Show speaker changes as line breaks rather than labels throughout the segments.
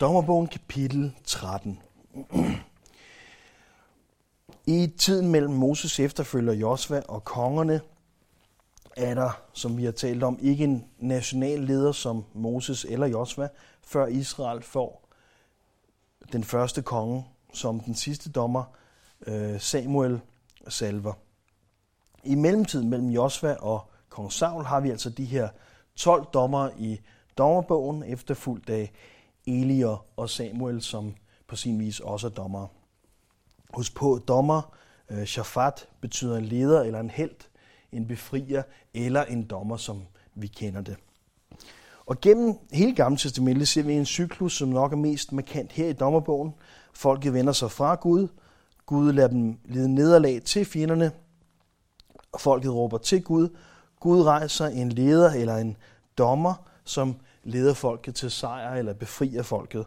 Dommerbogen kapitel 13. I tiden mellem Moses efterfølger Josva og kongerne, er der, som vi har talt om, ikke en national leder som Moses eller Josva, før Israel får den første konge som den sidste dommer, øh, Samuel salver. I mellemtiden mellem Josva og kong Saul har vi altså de her 12 dommer i dommerbogen, efterfulgt af Elier og Samuel, som på sin vis også er dommer. Husk på, dommer, øh, Shafat, betyder en leder eller en held, en befrier eller en dommer, som vi kender det. Og gennem hele Gamle Testamentet ser vi en cyklus, som nok er mest markant her i dommerbogen. Folket vender sig fra Gud. Gud lader dem lide nederlag til fjenderne. Og folket råber til Gud. Gud rejser en leder eller en dommer, som leder folket til sejr eller befrier folket.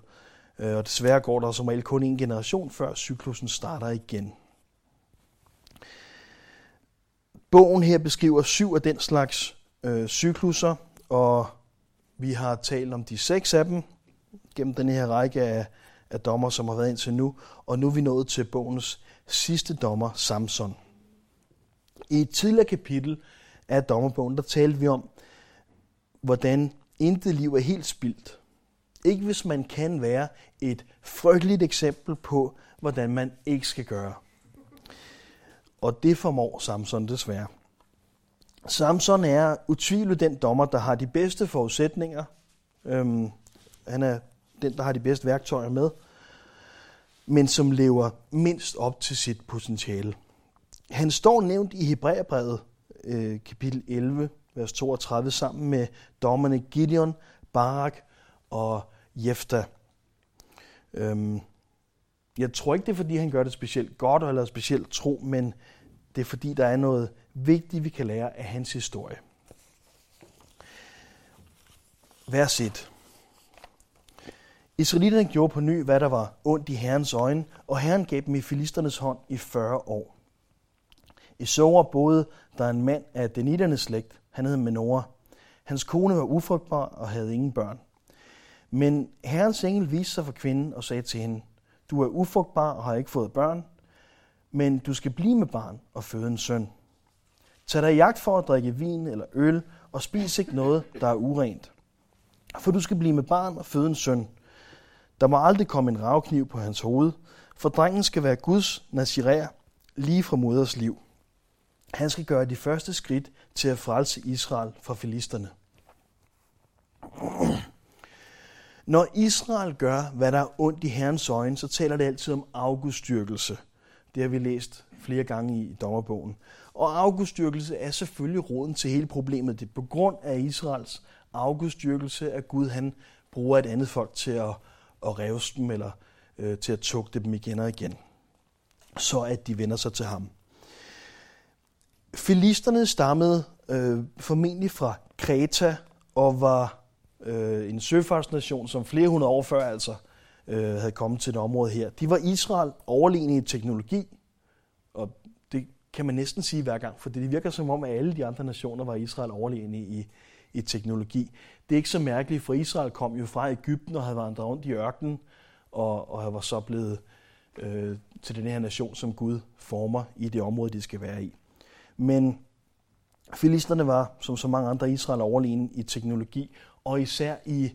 Øh, og desværre går der som regel kun en generation, før cyklusen starter igen. Bogen her beskriver syv af den slags øh, cykluser, og vi har talt om de seks af dem gennem den her række af, af dommer, som har været indtil nu. Og nu er vi nået til bogens sidste dommer, Samson. I et tidligere kapitel af dommerbogen, der talte vi om, hvordan intet liv er helt spildt. Ikke hvis man kan være et frygteligt eksempel på, hvordan man ikke skal gøre. Og det formår Samson desværre. Samson er utvivlet den dommer, der har de bedste forudsætninger. Øhm, han er den, der har de bedste værktøjer med, men som lever mindst op til sit potentiale. Han står nævnt i Hebræerbrevet, øh, kapitel 11, vers 32, sammen med dommerne Gideon, Barak og Jefta. Øhm, jeg tror ikke, det er, fordi han gør det specielt godt eller specielt tro, men det er, fordi der er noget vigtigt, vi kan lære af hans historie. Vers 1. Israelitterne gjorde på ny, hvad der var ondt i Herrens øjne, og Herren gav dem i filisternes hånd i 40 år. I Sora boede der en mand af deniternes slægt, han hed Menora. Hans kone var ufrugtbar og havde ingen børn. Men Herrens engel viste sig for kvinden og sagde til hende, du er ufrugtbar og har ikke fået børn, men du skal blive med barn og føde en søn. Tag dig i jagt for at drikke vin eller øl, og spis ikke noget, der er urent. For du skal blive med barn og føde en søn. Der må aldrig komme en ravkniv på hans hoved, for drengen skal være Guds nazirer lige fra moders liv. Han skal gøre de første skridt til at frelse Israel fra filisterne. Når Israel gør, hvad der er ondt i Herrens øjne, så taler det altid om afgudstyrkelse. Det har vi læst flere gange i dommerbogen. Og afgudstyrkelse er selvfølgelig roden til hele problemet. Det er på grund af Israels afgudstyrkelse, at Gud han bruger et andet folk til at, at revse dem, eller øh, til at tugte dem igen og igen, så at de vender sig til ham. Filisterne stammede øh, formentlig fra Kreta og var øh, en søfartsnation, som flere hundrede år før altså øh, havde kommet til det område her. De var Israel overlegne i teknologi, og det kan man næsten sige hver gang, for det virker som om, at alle de andre nationer var Israel overlegne i, i teknologi. Det er ikke så mærkeligt, for Israel kom jo fra Ægypten og havde vandret rundt i ørkenen, og, og var så blevet øh, til den her nation, som Gud former i det område, de skal være i. Men filisterne var, som så mange andre Israel, overlegne i teknologi, og især i,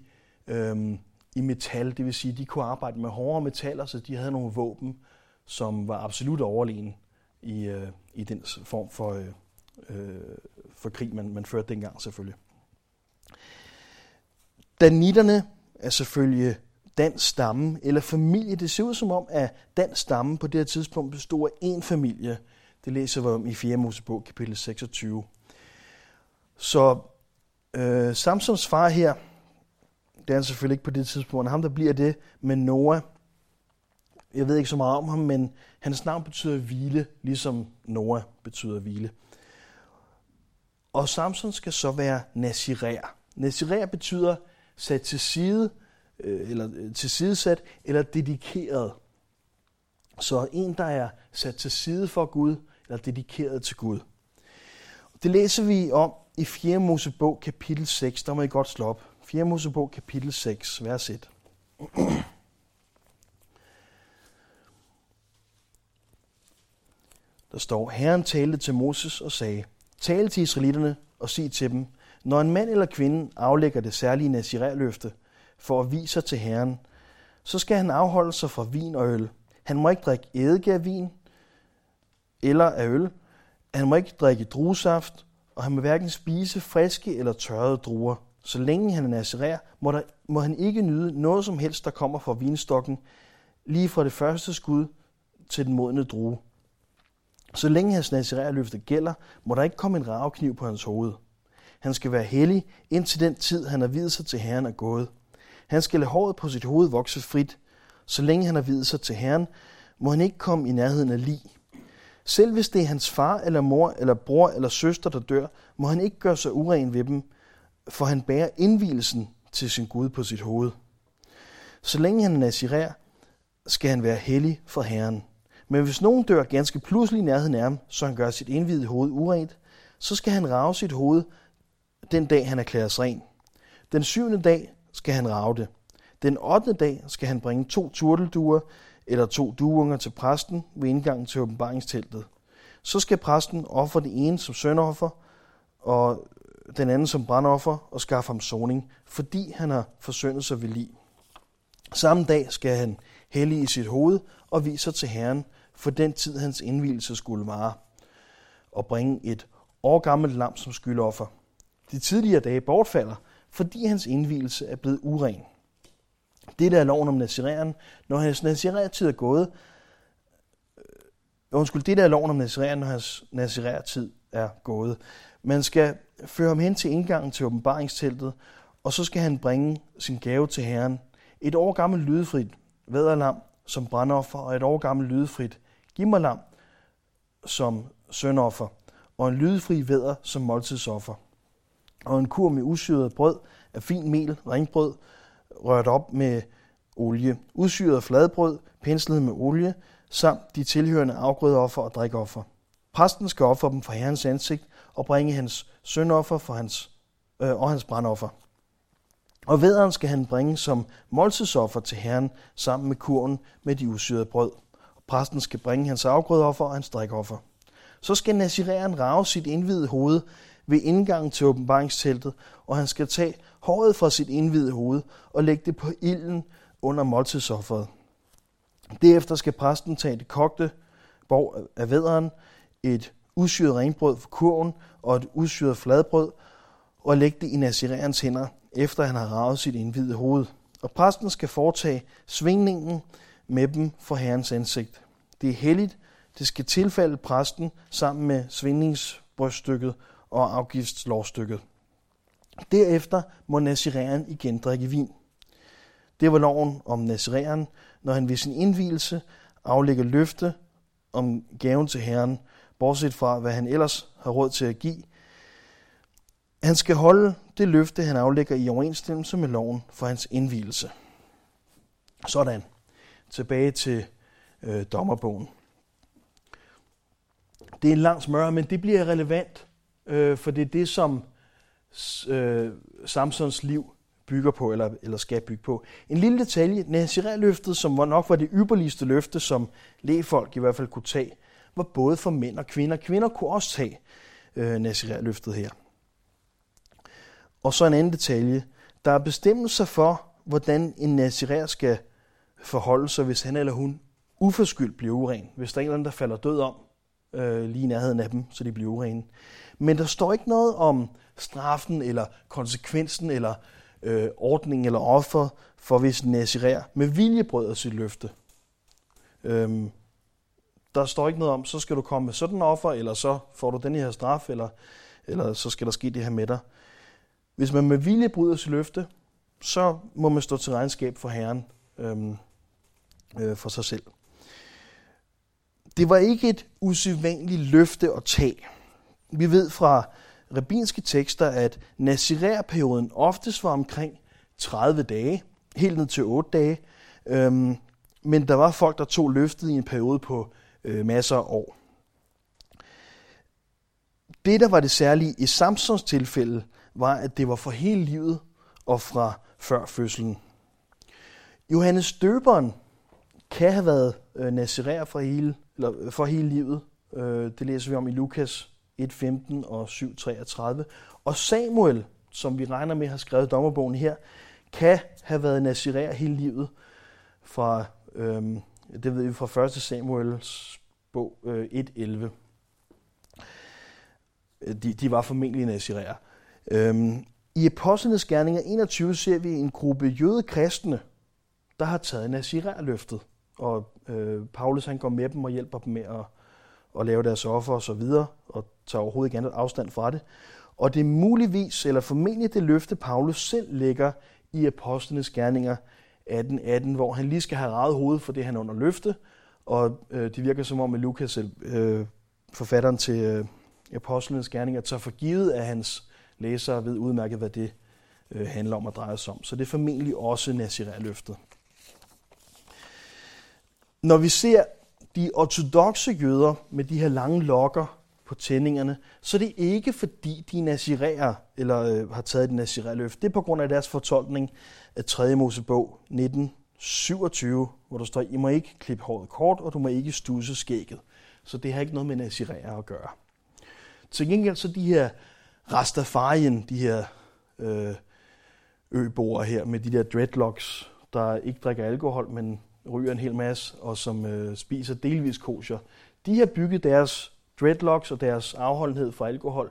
øhm, i metal. Det vil sige, de kunne arbejde med hårdere metaller, så de havde nogle våben, som var absolut overlegne i, øh, i den form for, øh, øh, for krig, man, man førte dengang selvfølgelig. Danitterne er selvfølgelig dansk stamme eller familie. Det ser ud som om, at dansk stamme på det her tidspunkt bestod af én familie. Det læser vi om i 4. Mosebog, kapitel 26. Så øh, Samsons far her, det er han selvfølgelig ikke på det tidspunkt, ham der bliver det med Noah. Jeg ved ikke så meget om ham, men hans navn betyder hvile, ligesom Noah betyder hvile. Og Samson skal så være nazirer. Nazirer betyder sat til side, øh, eller øh, tilsidesat, eller dedikeret. Så en, der er sat til side for Gud, eller dedikeret til Gud. Det læser vi om i 4. Mosebog kapitel 6. Der må I godt slå op. 4. Mosebog kapitel 6, vers 1. Der står, Herren talte til Moses og sagde, Tal til israelitterne og sig til dem, når en mand eller kvinde aflægger det særlige nazirærløfte for at vise sig til Herren, så skal han afholde sig fra vin og øl. Han må ikke drikke eddike af vin eller af øl. Han må ikke drikke druesaft, og han må hverken spise friske eller tørrede druer. Så længe han er nazirer, må, der, må han ikke nyde noget som helst, der kommer fra vinstokken, lige fra det første skud til den modne drue. Så længe hans nazirærløfte gælder, må der ikke komme en ravkniv på hans hoved. Han skal være hellig, indtil den tid, han har videt sig til Herren er gået. Han skal lade håret på sit hoved vokse frit. Så længe han har videt sig til Herren, må han ikke komme i nærheden af lig. Selv hvis det er hans far eller mor eller bror eller søster, der dør, må han ikke gøre sig uren ved dem, for han bærer indvielsen til sin Gud på sit hoved. Så længe han er skal han være hellig for Herren. Men hvis nogen dør ganske pludselig i nærheden af ham, så han gør sit indvidede hoved urent, så skal han rave sit hoved den dag, han erklæres ren. Den syvende dag skal han rave det. Den 8. dag skal han bringe to turtelduer eller to duunger til præsten ved indgangen til åbenbaringsteltet. Så skal præsten ofre den ene som søndoffer, og den anden som brandoffer, og skaffe ham soning, fordi han har forsøndet sig ved liv. Samme dag skal han hellige i sit hoved og vise sig til Herren for den tid, hans indvielse skulle vare, og bringe et årgammelt lam som skyldoffer. De tidligere dage bortfalder, fordi hans indvielse er blevet uren. Det der er loven om naziræren. Når hans nazirærtid er gået, øh, undskyld, det der er loven om naziræren, når hans nazirærtid er gået. Man skal føre ham hen til indgangen til åbenbaringsteltet, og så skal han bringe sin gave til Herren. Et år gammelt lydefrit væderlam som brandoffer, og et år gammelt lydefrit gimmerlam som søndoffer, og en lydefri væder som måltidsoffer. Og en kur med usyret brød af fin mel, ringbrød, rørt op med olie, udsyret fladbrød, penslet med olie, samt de tilhørende afgrødeoffer og drikoffer. Præsten skal ofre dem for Herrens ansigt og bringe hans søndoffer for hans, øh, og hans brandoffer. Og vederen skal han bringe som måltidsoffer til Herren sammen med kurven med de usyrede brød. Og præsten skal bringe hans afgrødeoffer og hans drikoffer. Så skal Nazireren rave sit indvidede hoved ved indgangen til åbenbaringsteltet, og han skal tage håret fra sit indvidede hoved og lægge det på ilden under måltidsofferet. Derefter skal præsten tage det kogte borg af vederen, et udsyret renbrød for kurven og et udsyret fladbrød, og lægge det i nazirerens hænder, efter han har ravet sit indvidede hoved. Og præsten skal foretage svingningen med dem for herrens ansigt. Det er helligt, det skal tilfalde præsten sammen med svingningsbryststykket og afgiftslovstykket. Derefter må naziræren igen drikke vin. Det var loven om naziræren, når han ved sin indvielse aflægger løfte om gaven til Herren, bortset fra hvad han ellers har råd til at give. Han skal holde det løfte, han aflægger i overensstemmelse med loven for hans indvielse. Sådan. Tilbage til øh, dommerbogen. Det er en lang smør, men det bliver relevant, øh, for det er det, som øh, Samsons liv bygger på, eller, eller skal bygge på. En lille detalje, Nazirea-løftet, som nok var det ypperligste løfte, som lægefolk i hvert fald kunne tage, var både for mænd og kvinder. Kvinder kunne også tage øh, Nazirea-løftet her. Og så en anden detalje. Der er bestemmelser for, hvordan en Nazirea skal forholde sig, hvis han eller hun uforskyldt bliver uren. Hvis der er en eller anden, der falder død om øh, lige i nærheden af dem, så de bliver urene. Men der står ikke noget om straffen eller konsekvensen eller øh, ordningen eller offer for hvis Nazirer med vilje brød sit løfte. Øhm, der står ikke noget om, så skal du komme med sådan en offer, eller så får du den her straf, eller, eller så skal der ske det her med dig. Hvis man med vilje bryder sit løfte, så må man stå til regnskab for Herren øhm, øh, for sig selv. Det var ikke et usædvanligt løfte at tage. Vi ved fra rabbinske tekster, at nazirærperioden oftest var omkring 30 dage, helt ned til 8 dage. Øhm, men der var folk, der tog løftet i en periode på øh, masser af år. Det, der var det særlige i Samsons tilfælde, var, at det var for hele livet og fra før fødslen. Johannes Døberen kan have været øh, naziræer for hele, eller for hele livet. Øh, det læser vi om i Lukas 1.15 og 7.33. Og Samuel, som vi regner med har skrevet dommerbogen her, kan have været nazirer hele livet fra, øh, det ved vi fra 1. Samuels bog øh, 1.11. Øh, de, de var formentlig nazirer. Øhm, I Apostlenes Gerninger 21 ser vi en gruppe jøde kristne, der har taget nazirærløftet. Og øh, Paulus han går med dem og hjælper dem med at, at lave deres offer og så videre, og tager overhovedet ikke andet afstand fra det. Og det er muligvis, eller formentlig det løfte, Paulus selv lægger i Apostlenes Gerninger 18, 18, hvor han lige skal have rejet hovedet for det, han under løfte. Og øh, det virker som om, at Lukas, øh, forfatteren til øh, Apostlenes Gerninger, tager for givet, at hans læsere ved udmærket, hvad det øh, handler om at dreje sig om. Så det er formentlig også Nazirær-løftet. Når vi ser de ortodoxe jøder med de her lange lokker på tændingerne, så er det ikke fordi, de er eller øh, har taget et nazirær-løft. Det er på grund af deres fortolkning af 3. Mosebog 1927, hvor der står, I må ikke klippe håret kort, og du må ikke stusse skægget. Så det har ikke noget med nazirærer at gøre. Til gengæld så de her Rastafarien, de her øh, øboere her med de der dreadlocks, der ikke drikker alkohol, men ryger en hel masse, og som øh, spiser delvis kosher, de har bygget deres dreadlocks og deres afholdenhed for alkohol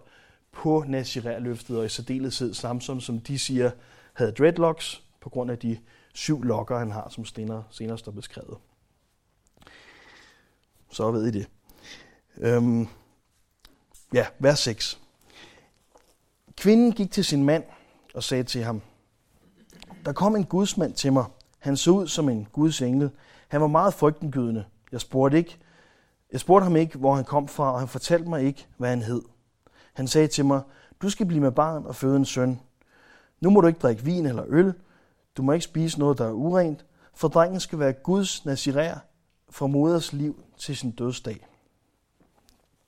på nazirærløftet, og i særdeleshed Samson, som de siger, havde dreadlocks på grund af de syv lokker, han har, som senere, senere står beskrevet. Så ved I det. Øhm, ja, vers 6. Kvinden gik til sin mand og sagde til ham, der kom en gudsmand til mig. Han så ud som en guds engel. Han var meget frygtindgydende. Jeg spurgte, ikke, jeg spurgte ham ikke, hvor han kom fra, og han fortalte mig ikke, hvad han hed. Han sagde til mig, du skal blive med barn og føde en søn. Nu må du ikke drikke vin eller øl. Du må ikke spise noget, der er urent, for drengen skal være Guds nazirær fra moders liv til sin dødsdag.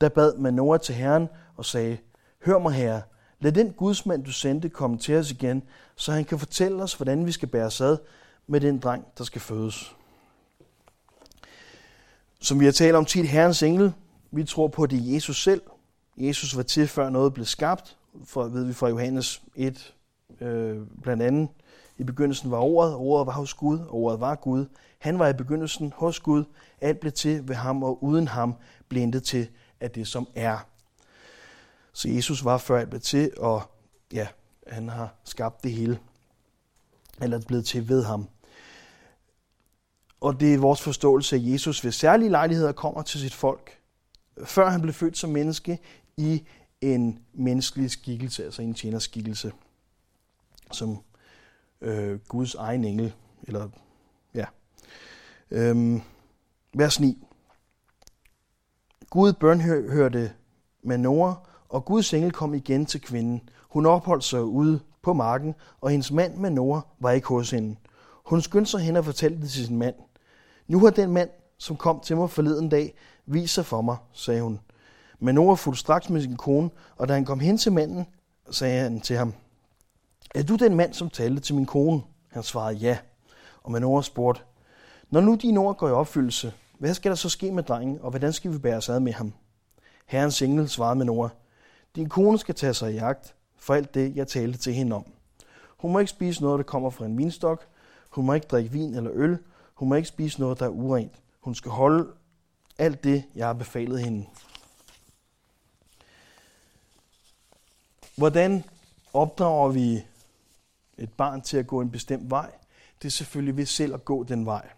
Da bad Manoa til Herren og sagde, Hør mig, Herre, Lad den gudsmand, du sendte, komme til os igen, så han kan fortælle os, hvordan vi skal bære sad med den dreng, der skal fødes. Som vi har talt om tit, Herrens engel, vi tror på, at det er Jesus selv. Jesus var til, før noget blev skabt, for ved vi fra Johannes 1, øh, blandt andet. I begyndelsen var ordet, ordet var hos Gud, og ordet var Gud. Han var i begyndelsen hos Gud. Alt blev til ved ham, og uden ham blev intet til af det, som er. Så Jesus var før alt blev til, og ja, han har skabt det hele, eller blevet til ved ham. Og det er vores forståelse, at Jesus ved særlige lejligheder kommer til sit folk, før han blev født som menneske i en menneskelig skikkelse, altså en tjenerskikkelse, som øh, Guds egen engel, eller ja. Øhm, vers 9. Gud bønhørte Noah, og Guds engel kom igen til kvinden. Hun opholdt sig ude på marken, og hendes mand med Noah var ikke hos hende. Hun skyndte sig hen og fortalte det til sin mand. Nu har den mand, som kom til mig forleden dag, vist sig for mig, sagde hun. Men Noah fulgte straks med sin kone, og da han kom hen til manden, sagde han til ham, Er du den mand, som talte til min kone? Han svarede ja. Og Manoah spurgte, Når nu dine ord går i opfyldelse, hvad skal der så ske med drengen, og hvordan skal vi bære os ad med ham? Herrens engel svarede Manoah, din kone skal tage sig i jagt for alt det, jeg talte til hende om. Hun må ikke spise noget, der kommer fra en vinstok. Hun må ikke drikke vin eller øl. Hun må ikke spise noget, der er urent. Hun skal holde alt det, jeg har befalet hende. Hvordan opdrager vi et barn til at gå en bestemt vej? Det er selvfølgelig ved selv at gå den vej.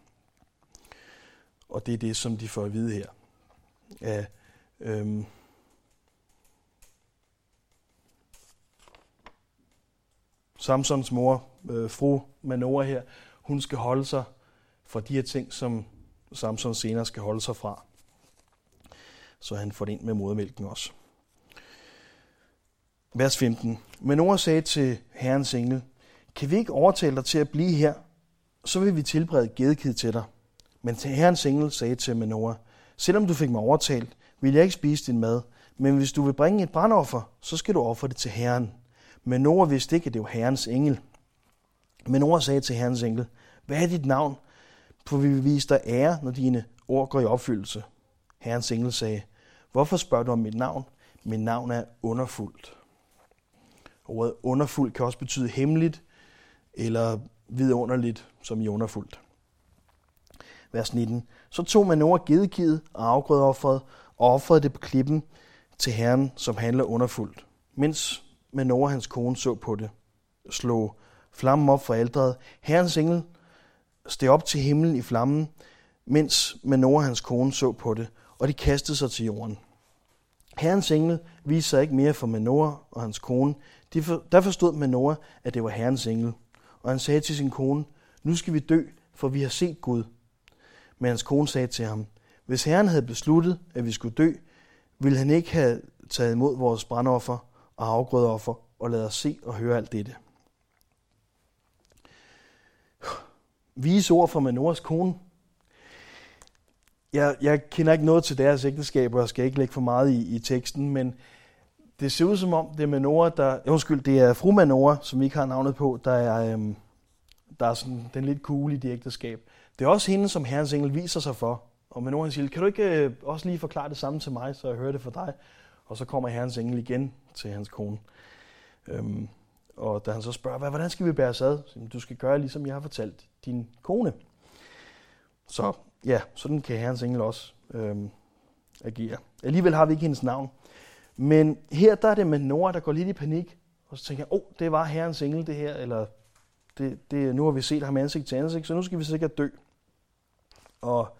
Og det er det, som de får at vide her. Ja, øhm, Samsons mor, øh, fru Manoa her, hun skal holde sig fra de her ting, som Samson senere skal holde sig fra. Så han får det ind med modermælken også. Vers 15. Manoa sagde til herrens engel, kan vi ikke overtale dig til at blive her, så vil vi tilberede gedekid til dig. Men til herrens engel sagde til Manoa, selvom du fik mig overtalt, vil jeg ikke spise din mad, men hvis du vil bringe et brandoffer, så skal du ofre det til Herren. Men Noah vidste ikke, at det var herrens engel. Men Noah sagde til herrens engel, hvad er dit navn? For vi vil vise dig ære, når dine ord går i opfyldelse. Herrens engel sagde, hvorfor spørger du om mit navn? Mit navn er underfuldt. Ordet underfuldt kan også betyde hemmeligt eller vidunderligt, som i underfuldt. Vers 19. Så tog Manoa gedekivet og afgrødeofferet og offrede det på klippen til Herren, som handler underfuldt. Mens Manoa hans kone så på det, slog flammen op for ældret. Herrens engel steg op til himlen i flammen, mens Manoa hans kone så på det, og de kastede sig til jorden. Herrens engel viste sig ikke mere for Manoah og hans kone. De for, der forstod Manoah, at det var Herrens engel. Og han sagde til sin kone, nu skal vi dø, for vi har set Gud. Men hans kone sagde til ham, hvis Herren havde besluttet, at vi skulle dø, ville han ikke have taget imod vores brandoffer og afgrødeoffer og lade os se og høre alt dette. Vise ord fra Manoras kone. Jeg, jeg kender ikke noget til deres ægteskab, og jeg skal ikke lægge for meget i, i teksten, men det ser ud som om, det er Manora, der... Undskyld, det er fru Manora, som vi ikke har navnet på, der er, øhm, der er sådan, den lidt cool i det ægteskab. Det er også hende, som Herrens engel viser sig for. Og Manora siger, kan du ikke øh, også lige forklare det samme til mig, så jeg hører det fra dig? Og så kommer Herrens engel igen til hans kone. Øhm, og da han så spørger, hvordan skal vi bære os ad? Så, du skal gøre, ligesom jeg har fortalt din kone. Så ja, sådan kan Herrens engel også øhm, agere. Alligevel har vi ikke hendes navn. Men her der er det med Nora, der går lidt i panik, og så tænker jeg, åh, oh, det var herrens engel det her, eller det, det, nu har vi set ham ansigt til ansigt, så nu skal vi sikkert dø. Og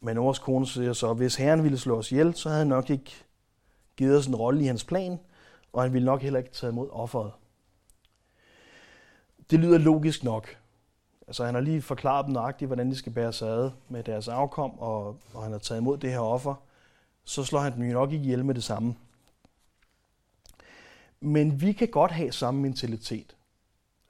Manoras kone siger så, hvis herren ville slå os ihjel, så havde han nok ikke givet os en rolle i hans plan, og han ville nok heller ikke tage imod offeret. Det lyder logisk nok. Altså han har lige forklaret dem nøjagtigt, hvordan de skal bære sig ad med deres afkom, og, og han har taget imod det her offer. Så slår han dem jo nok ikke ihjel med det samme. Men vi kan godt have samme mentalitet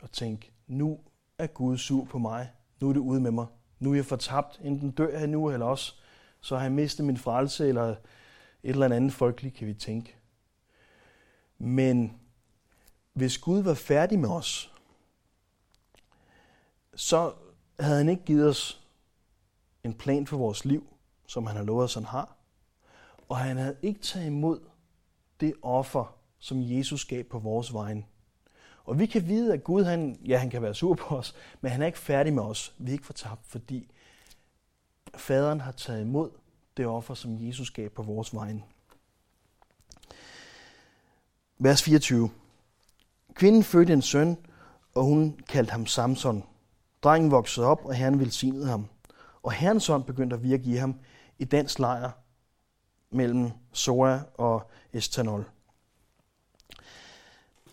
og tænke, nu er Gud sur på mig, nu er det ude med mig, nu er jeg fortabt, enten dør jeg nu, eller også så har jeg mistet min frelse, eller et eller andet folkeligt, kan vi tænke. Men hvis Gud var færdig med os, så havde han ikke givet os en plan for vores liv, som han har lovet os, han har. Og han havde ikke taget imod det offer, som Jesus gav på vores vegne. Og vi kan vide, at Gud, han, ja, han kan være sur på os, men han er ikke færdig med os. Vi er ikke fortabt, fordi faderen har taget imod det offer, som Jesus gav på vores vegne. Vers 24. Kvinden fødte en søn, og hun kaldte ham Samson. Drengen voksede op, og Herren velsignede ham. Og Herrens ånd begyndte at virke i ham i dansk lejr mellem Sora og Estanol.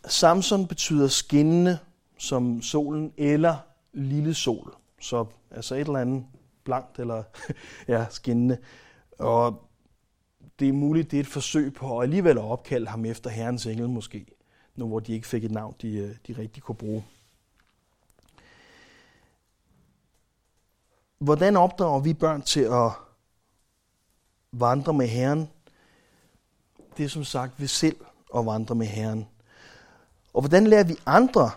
Samson betyder skinnende som solen eller lille sol. Så altså et eller andet blankt eller ja, skinnende. Og det er muligt, det er et forsøg på at alligevel at opkalde ham efter Herrens engel måske, nu hvor de ikke fik et navn, de, øh, de rigtig kunne bruge. Hvordan opdrager vi børn til at vandre med Herren? Det er som sagt ved selv at vandre med Herren. Og hvordan lærer vi andre?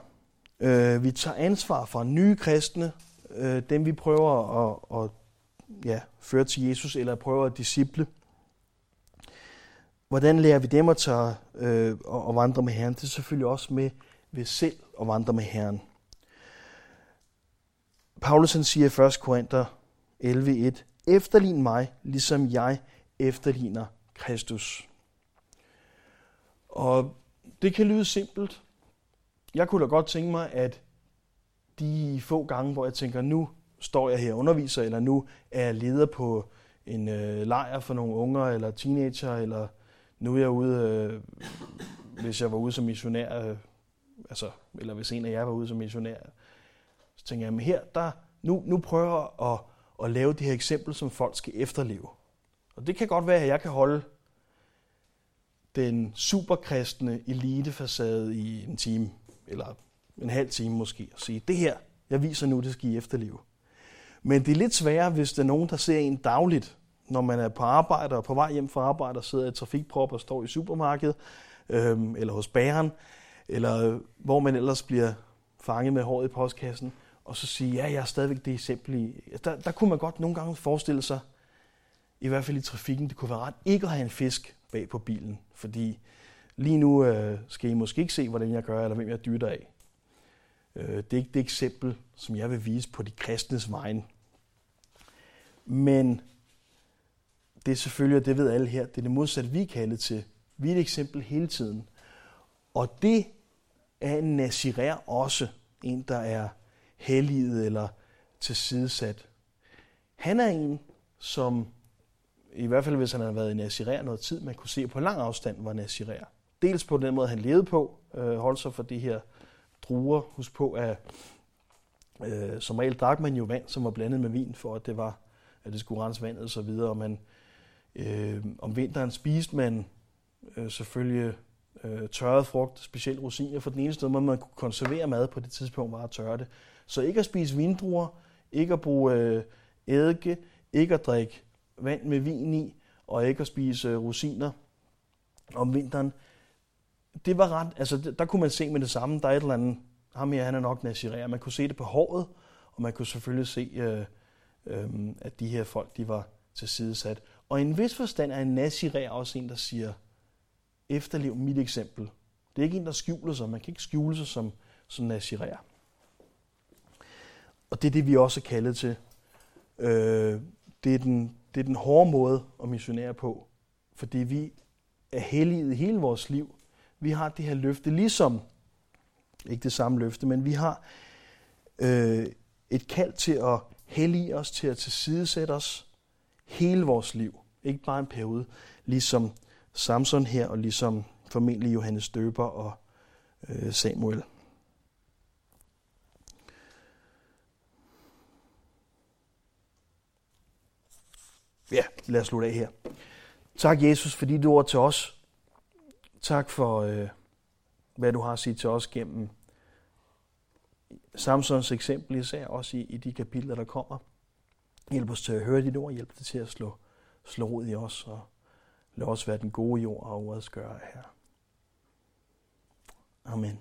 Øh, vi tager ansvar for nye kristne, øh, dem vi prøver at, at ja, føre til Jesus, eller prøver at disciple. Hvordan lærer vi dem at tage øh, og vandre med Herren? Det er selvfølgelig også med ved selv at vandre med Herren. Paulus han siger i 1. Korinther 11.1, Efterlign mig, ligesom jeg efterligner Kristus. Og det kan lyde simpelt. Jeg kunne da godt tænke mig, at de få gange, hvor jeg tænker, nu står jeg her og underviser, eller nu er jeg leder på en øh, lejr for nogle unger eller teenager, eller nu er jeg ude, øh, hvis jeg var ude som missionær, øh, altså, eller hvis en af jer var ude som missionær, så tænker jeg, men her, der, nu, nu prøver jeg at, at lave det her eksempel, som folk skal efterleve. Og det kan godt være, at jeg kan holde den superkristne elitefacade i en time, eller en halv time måske, og sige, det her, jeg viser nu, det skal I efterleve. Men det er lidt sværere, hvis der er nogen, der ser en dagligt, når man er på arbejde og på vej hjem fra arbejde og sidder i trafikprop og står i supermarkedet, øhm, eller hos bæren, eller hvor man ellers bliver fanget med håret i postkassen, og så sige, ja, jeg er stadigvæk det eksempel i. Der, der kunne man godt nogle gange forestille sig, i hvert fald i trafikken, det kunne være ret ikke at have en fisk bag på bilen, fordi lige nu øh, skal I måske ikke se, hvordan jeg gør, eller hvem jeg dytter af. Øh, det er ikke det eksempel, som jeg vil vise på de kristnes vejen. Men det er selvfølgelig, og det ved alle her, det er det modsatte, vi er kaldet til. Vi er et eksempel hele tiden. Og det er en nazirer også, en der er helliget eller tilsidesat. Han er en, som i hvert fald hvis han havde været i nazirer noget tid, man kunne se på lang afstand var nazirer. Dels på den måde, han levede på, øh, holdt sig for de her druer. Husk på, at øh, som regel drak man jo vand, som var blandet med vin, for at det var at det skulle rense vandet og så videre. Og man, øh, om vinteren spiste man øh, selvfølgelig øh, tørret frugt, specielt rosiner, for den eneste måde, man kunne konservere mad på det tidspunkt, var at tørre det. Så ikke at spise vindruer, ikke at bruge øh, eddike, ikke at drikke vand med vin i, og ikke at spise øh, rosiner om vinteren. Det var ret, altså der kunne man se med det samme, der er et eller andet, ham her, han er nok nazirer. Man kunne se det på håret, og man kunne selvfølgelig se, øh, øh, at de her folk, de var tilsidesat. Og i en vis forstand er en nazirer også en, der siger, efterlev mit eksempel. Det er ikke en, der skjuler sig. Man kan ikke skjule sig som, som nazirer. Og det er det, vi også er kaldet til. Øh, det, er den, det er den hårde måde at missionere på. Fordi vi er hellige i hele vores liv. Vi har det her løfte, ligesom, ikke det samme løfte, men vi har øh, et kald til at hellige os, til at tilsidesætte os hele vores liv. Ikke bare en periode, ligesom Samson her, og ligesom formentlig Johannes Døber og øh, Samuel. Ja, lad os slutte af her. Tak, Jesus, for dit ord til os. Tak for, øh, hvad du har at sige til os gennem Samsons eksempel, især også i, i de kapitler, der kommer. Hjælp os til at høre dit ord, hjælp det til at slå, slå rod i os, og lad os være den gode jord og ordets gøre her. Amen.